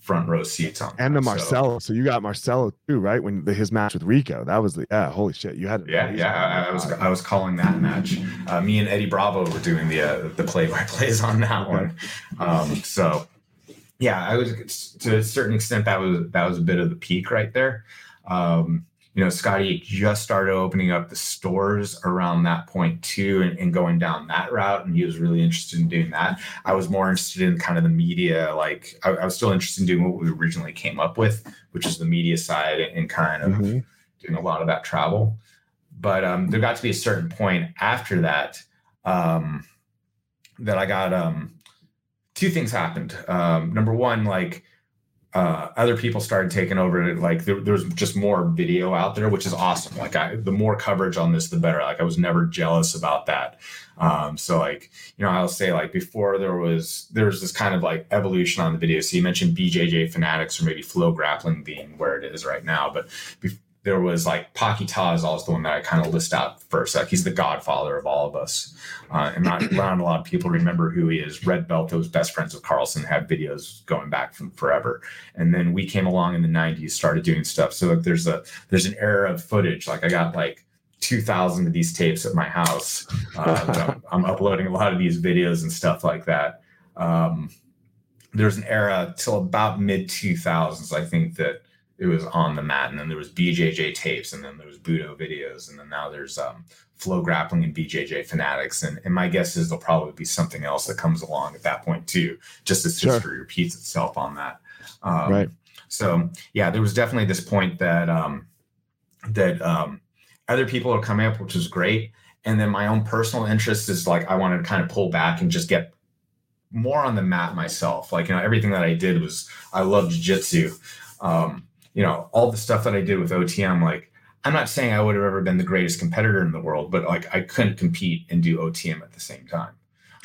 front row seats on. And the Marcelo. So. so. you got Marcelo too, right? When the, his match with Rico, that was the, yeah, holy shit. You had Yeah, yeah. I, I, was, I was calling that match. Uh, me and Eddie Bravo were doing the, uh, the play by plays on that one. Um, so yeah, I was to a certain extent that was that was a bit of the peak right there. Um, you know, Scotty just started opening up the stores around that point too, and, and, going down that route, and he was really interested in doing that. I was more interested in kind of the media, like I, I was still interested in doing what we originally came up with, which is the media side and kind of mm-hmm. doing a lot of that travel. But um, there got to be a certain point after that um, that I got um, two things happened. Um, number one, like uh, other people started taking over. Like there, there, was just more video out there, which is awesome. Like I, the more coverage on this, the better. Like I was never jealous about that. Um, so like you know, I'll say like before there was there was this kind of like evolution on the video. So you mentioned BJJ Fanatics or maybe FloGrappling being where it is right now, but there was like Paquita is always the one that I kind of list out first. Like he's the godfather of all of us. Uh, and not, not a lot of people remember who he is. Red Belt was best friends with Carlson had videos going back from forever. And then we came along in the 90s, started doing stuff. So like, there's a there's an era of footage. Like I got like 2000 of these tapes at my house. Uh, I'm, I'm, uploading a lot of these videos and stuff like that. Um, there's an era till about mid 2000s, I think that it was on the mat, and then there was BJJ tapes, and then there was Budo videos, and then now there's um, FloGrappling and BJJ Fanatics, and, and my guess is there'll probably be something else that comes along at that point too, just as sure. history repeats itself on that. Um, right. So yeah, there was definitely this point that um, that um, other people are coming up, which is great, and then my own personal interest is like I wanted to kind of pull back and just get more on the mat myself. Like you know, everything that I did was I love jiu-jitsu. Um, you know, all the stuff that I did with OTM, like I'm not saying I would have ever been the greatest competitor in the world, but like I couldn't compete and do OTM at the same time.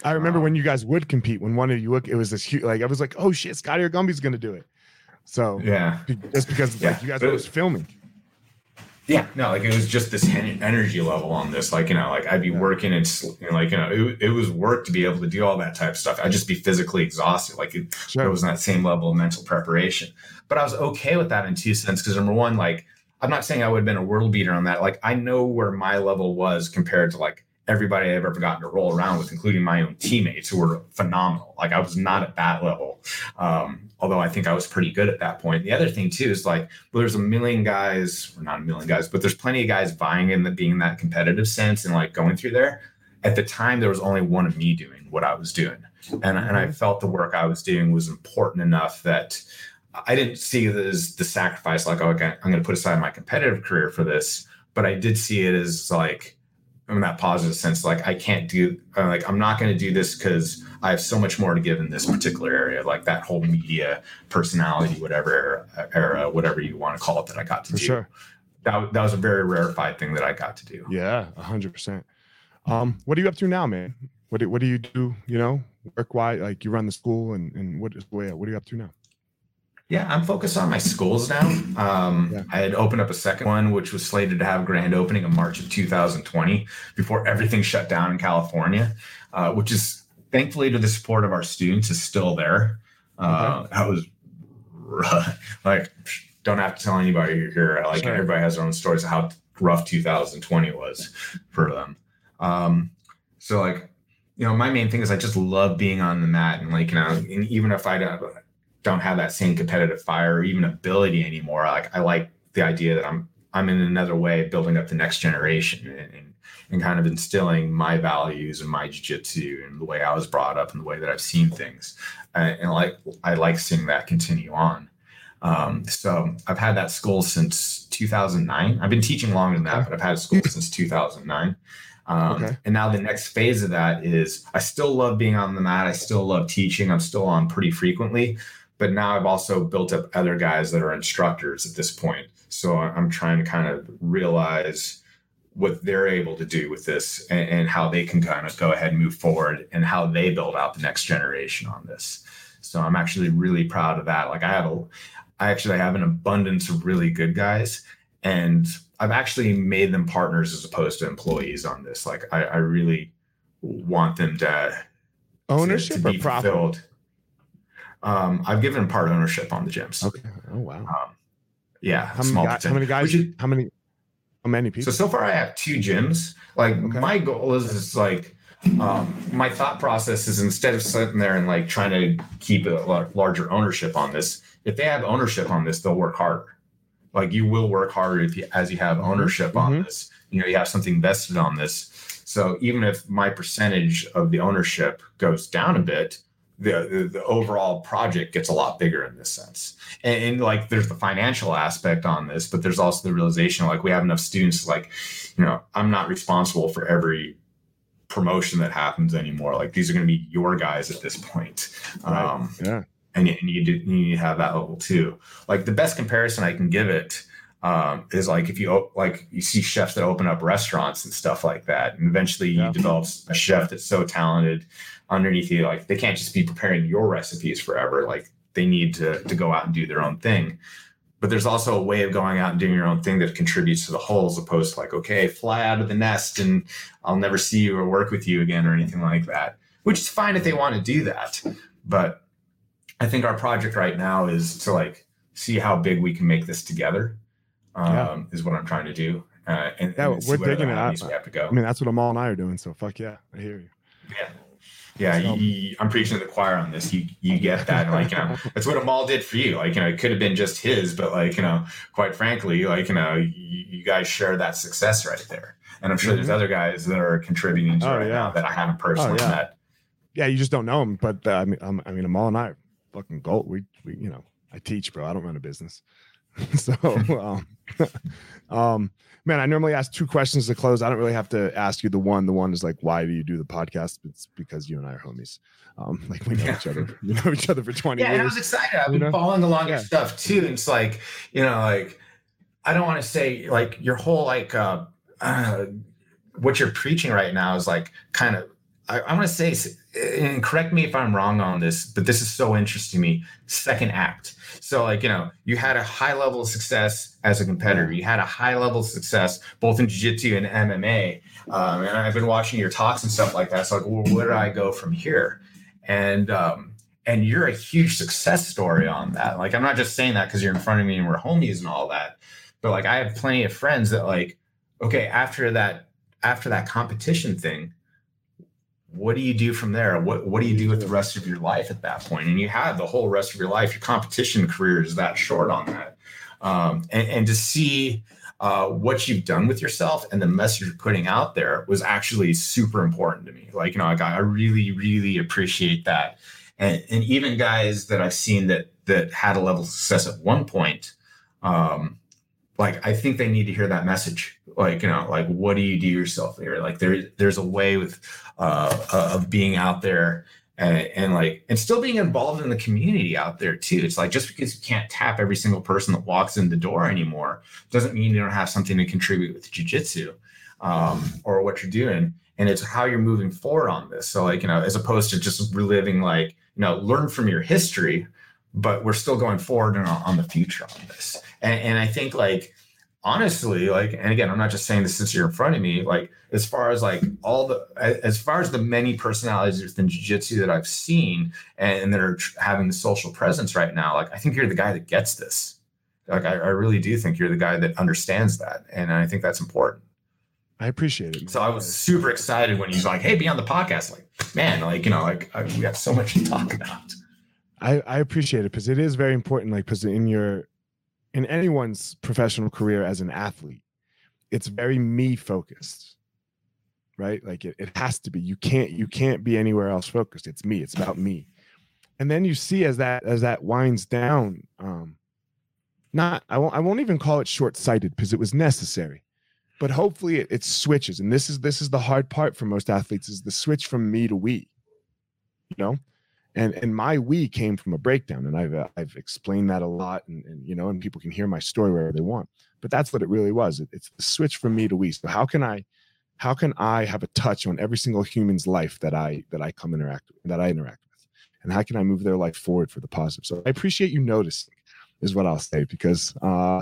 I remember um, when you guys would compete. When one of you look, it was this huge. Like I was like, oh shit, Scotty or Gumby's gonna do it. So yeah, just because yeah. like you guys were filming. Yeah, no, like it was just this energy level on this. Like you know, like I'd be working and you know, like you know, it, it was work to be able to do all that type of stuff. I'd just be physically exhausted. Like it, sure. it wasn't that same level of mental preparation. But I was okay with that in two cents because number one, like I'm not saying I would have been a world beater on that. Like I know where my level was compared to like everybody I've ever gotten to roll around with, including my own teammates who were phenomenal. Like I was not at that level. Um, although I think I was pretty good at that point. The other thing too is like, well, there's a million guys, or not a million guys, but there's plenty of guys vying in the being that competitive sense and like going through there. At the time, there was only one of me doing what I was doing. And, and I mm-hmm. felt the work I was doing was important enough that I didn't see it as the sacrifice, like, okay, I'm going to put aside my competitive career for this. But I did see it as like, in that positive sense, like I can't do, uh, like I'm not going to do this because I have so much more to give in this particular area, like that whole media personality, whatever era, whatever you want to call it, that I got to For do. Sure. That, that was a very rarefied thing that I got to do. Yeah, hundred percent. Um, what are you up to now, man? What do, what do you do? You know, work wise, like you run the school, and and what is what are you up to now? Yeah, I'm focused on my schools now. Um, yeah. I had opened up a second one, which was slated to have grand opening in March of 2020 before everything shut down in California, uh, which is thankfully to the support of our students is still there. Uh, That was like, don't have to tell anybody here. Like sure. everybody has their own stories of how rough 2020 was for them. Um, so like, you know, my main thing is I just love being on the mat and like, you know, and even if I don't, don't have that same competitive fire or even ability anymore. Like I like the idea that I'm I'm in another way building up the next generation and, and, and kind of instilling my values and my jiu-jitsu and the way I was brought up and the way that I've seen things. And, and like I like seeing that continue on. Um, so I've had that school since 2009. I've been teaching longer than that, but I've had a school since 2009. Um, okay. And now the next phase of that is I still love being on the mat. I still love teaching. I'm still on pretty frequently, but now I've also built up other guys that are instructors at this point. So I'm trying to kind of realize what they're able to do with this and, and, how they can kind of go ahead and move forward and how they build out the next generation on this. So I'm actually really proud of that. Like I have a, I actually have an abundance of really good guys and I've actually made them partners as opposed to employees on this. Like I, I really want them to ownership to, to be or profit? fulfilled. Um, I've given part ownership on the gyms. Okay. Oh wow. Um, yeah. How many, guys, how many guys? Is, how many? How many people? So so far, I have two gyms. Like okay. my goal is, is like um, my thought process is instead of sitting there and like trying to keep a larger ownership on this, if they have ownership on this, they'll work harder. Like you will work harder if you, as you have mm-hmm. ownership mm-hmm. on this. You know, you have something vested on this. So even if my percentage of the ownership goes down a bit, the, the, the overall project gets a lot bigger in this sense. And, and, like there's the financial aspect on this, but there's also the realization like we have enough students like, you know, I'm not responsible for every promotion that happens anymore. Like these are going to be your guys at this point. Right. Um, yeah. And, and you, do, you need to have that level too. Like the best comparison I can give it um, is like if you like you see chefs that open up restaurants and stuff like that, and eventually you develop a chef that's so talented underneath you. Like they can't just be preparing your recipes forever. Like they need to to go out and do their own thing. But there's also a way of going out and doing your own thing that contributes to the whole, as opposed to like, okay, fly out of the nest and I'll never see you or work with you again or anything like that. Which is fine if they want to do that. But I think our project right now is to like see how big we can make this together. Um, yeah. Is what I'm trying to do. Uh, and, yeah, and we're digging it out. We have to go. I mean, that's what Amal and I are doing. So fuck yeah, I hear you. Yeah. Yeah, so, you, I'm preaching to the choir on this. You you get that, like you know, that's what Amal did for you. Like you know, it could have been just his, but like you know, quite frankly, like you know, you, you guys share that success right there. And I'm sure mm-hmm. there's other guys that are contributing to oh, right yeah. now that I haven't personally oh, yeah. met. Yeah, you just don't know them. But uh, I mean, I'm, I mean, Amal and I fucking gold. We we you know, I teach, bro. I don't run a business. so, um, um, man, I normally ask two questions to close. I don't really have to ask you the one. The one is like, why do you do the podcast? It's because you and I are homies. Um, like we know yeah. each other. We know each other for 20 yeah, years. Yeah, I was excited. I've been know? following along yeah. your stuff too. And it's like, you know, like I don't want to say like your whole like uh, uh what you're preaching right now is like kind of I, I want to say, and correct me if I'm wrong on this, but this is so interesting to me. Second act. So, like, you know, you had a high level of success as a competitor. You had a high level of success both in jiu-jitsu and MMA. Um, and I've been watching your talks and stuff like that. So, like, well, where do I go from here? And um, and you're a huge success story on that. Like, I'm not just saying that because you're in front of me and we're homies and all that, but like, I have plenty of friends that like, okay, after that, after that competition thing, what do you do from there? What what do you do with the rest of your life at that point? And you had the whole rest of your life. Your competition career is that short on that, um, and and to see uh, what you've done with yourself and the message you're putting out there was actually super important to me. Like you know, like I really really appreciate that, and and even guys that I've seen that that had a level of success at one point. Um, like I think they need to hear that message. Like you know, like what do you do yourself there? Like there, there's a way with uh, of being out there and, and, like and still being involved in the community out there too. It's like just because you can't tap every single person that walks in the door anymore doesn't mean you don't have something to contribute with jujitsu um, or what you're doing. And it's how you're moving forward on this. So like you know, as opposed to just reliving like you know, learn from your history, but we're still going forward on, on the future on this. And, and I think like honestly, like, and again, I'm not just saying this since you're in front of me, like as far as like all the as far as the many personalities within jiu-jitsu that I've seen and that are having the social presence right now, like I think you're the guy that gets this. Like I, I really do think you're the guy that understands that. And I think that's important. I appreciate it. So I was super excited when he's like, "Hey, be on the podcast." Like, man, like you know, like I, we have so much to talk about. I, I appreciate it because it is very important. Like, because in your in anyone's professional career as an athlete, it's very me focused, right? Like it, it has to be. You can't you can't be anywhere else focused. It's me. It's about me. And then you see as that as that winds down, um, not I won't I won't even call it short sighted because it was necessary, but hopefully it, it switches. And this is this is the hard part for most athletes is the switch from me to we. You know, and and my we came from a breakdown and i've uh, i've explained that a lot and, and you know and people can hear my story wherever they want but that's what it really was it, it's the switch from me to we so how can i how can i have a touch on every single human's life that i that i come interact with, that i interact with and how can i move their life forward for the positive? So i appreciate you noticing is what i'll say because uh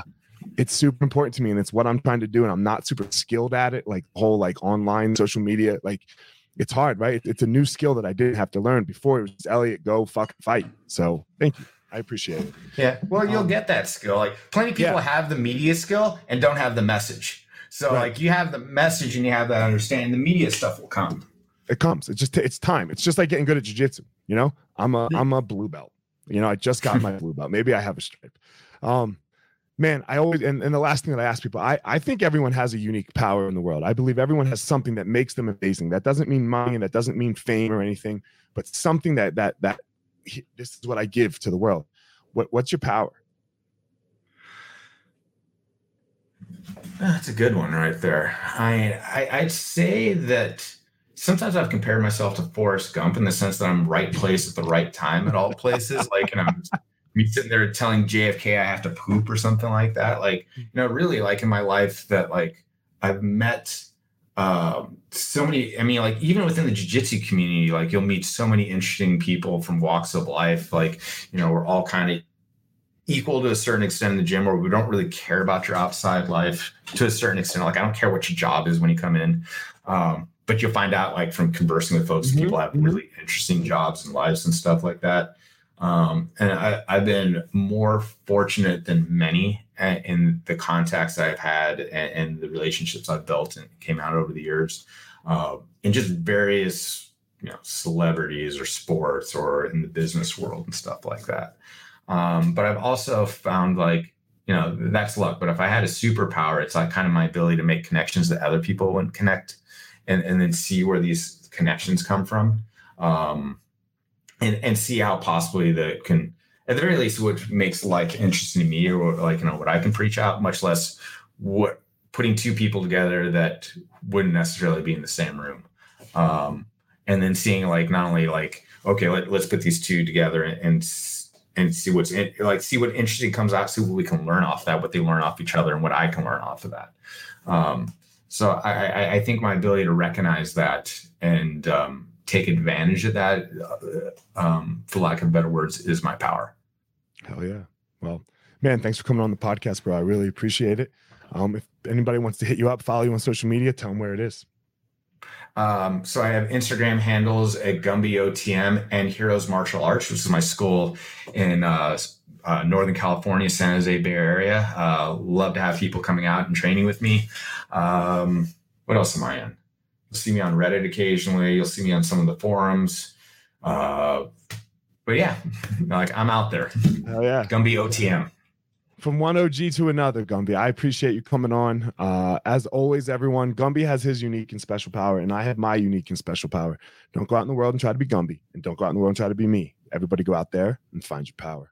it's super important to me and it's what i'm trying to do and i'm not super skilled at it like whole like online social media like it's hard, right? It's a new skill that I didn't have to learn before. It was Elliot, go fuck fight. So thank you. I appreciate it. Yeah. Well, you'll um, get that skill. Like plenty of people yeah. have the media skill and don't have the message. So right. like you have the message and you have that understanding. The media stuff will come. It comes. It's just it's time. It's just like getting good at jujitsu. You know, I'm a I'm a blue belt. You know, I just got my blue belt. Maybe I have a stripe. Um, man, I always and, and the last thing that I ask people, I, I think everyone has a unique power in the world. I believe everyone has something that makes them amazing. That doesn't mean money and that doesn't mean fame or anything, but something that that that this is what I give to the world. What what's your power? That's a good one right there. I, I I'd say that sometimes I've compared myself to Forrest Gump in the sense that I'm right place at the right time at all places. like, and I'm me sitting there telling JFK I have to poop or something like that. Like, you know, really like in my life that like I've met um, so many, I mean, like even within the jiu-jitsu community, like you'll meet so many interesting people from walks of life. Like, you know, we're all kind of equal to a certain extent in the gym where we don't really care about your outside life to a certain extent. Like, I don't care what your job is when you come in. Um, but you'll find out like from conversing with folks, mm-hmm. people have really interesting jobs and lives and stuff like that. Um, and I, have been more fortunate than many in the contacts I've had and, and, the relationships I've built and came out over the years uh, in just various, you know, celebrities or sports or in the business world and stuff like that. Um, but I've also found like, you know, that's luck. But if I had a superpower, it's like kind of my ability to make connections that other people wouldn't connect and, and then see where these connections come from. Um, and and see how possibly that can at the very least what makes life interesting to me or like you know what I can preach out, much less what putting two people together that wouldn't necessarily be in the same room. Um, and then seeing like not only like okay let, let's put these two together and, and see what's in, like see what interesting comes out see what we can learn off that what they learn off each other and what i can learn off of that um, so I, I, I think my ability to recognize that and um, take advantage of that, uh, um, for lack of better words, is my power. Hell yeah. Well, man, thanks for coming on the podcast, bro. I really appreciate it. Um, if anybody wants to hit you up, follow you on social media, tell them where it is. Um, so I have Instagram handles at Gumby OTM and Heroes Martial Arts, which is my school in uh, uh, Northern California, San Jose Bay Area. Uh, love to have people coming out and training with me. Um, what else am I in? You'll see me on Reddit occasionally. You'll see me on some of the forums. Uh, but yeah, like I'm out there. Oh yeah, Gumby OTM from one OG to another, Gumby. I appreciate you coming on. Uh, as always, everyone, Gumby has his unique and special power, and I have my unique and special power. Don't go out in the world and try to be Gumby, and don't go out in the world and try to be me. Everybody go out there and find your power.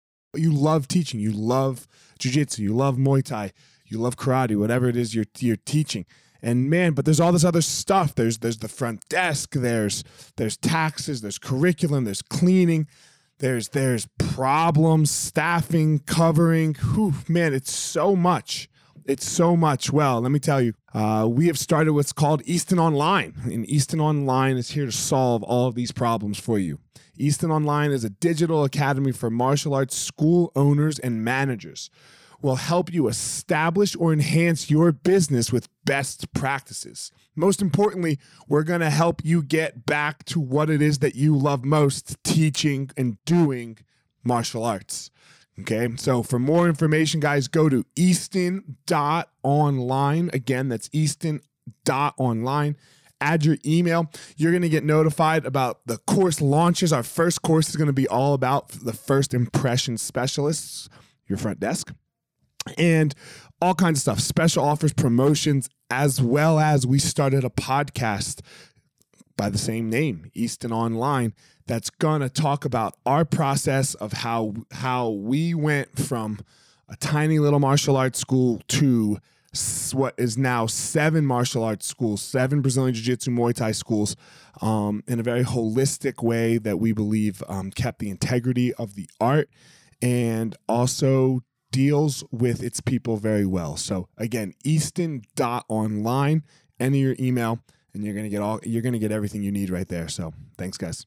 You love teaching. You love jujitsu. You love Muay Thai. You love karate. Whatever it is you're you're teaching. And man, but there's all this other stuff. There's there's the front desk. There's there's taxes. There's curriculum. There's cleaning. There's there's problems, staffing, covering. Whew, man, it's so much. It's so much. Well, let me tell you, uh, we have started what's called Easton Online, and Easton Online is here to solve all of these problems for you. Easton Online is a digital academy for martial arts school owners and managers. Will help you establish or enhance your business with best practices. Most importantly, we're going to help you get back to what it is that you love most teaching and doing martial arts. Okay, so for more information, guys, go to easton.online. Again, that's easton.online. Add your email. You're going to get notified about the course launches. Our first course is going to be all about the first impression specialists, your front desk, and all kinds of stuff, special offers, promotions, as well as we started a podcast by the same name, Easton Online that's going to talk about our process of how how we went from a tiny little martial arts school to what is now seven martial arts schools, seven Brazilian Jiu Jitsu Muay Thai schools, um, in a very holistic way that we believe um, kept the integrity of the art and also deals with its people very well. So again, Easton.online, enter your email, and you're gonna get all you're gonna get everything you need right there. So thanks, guys.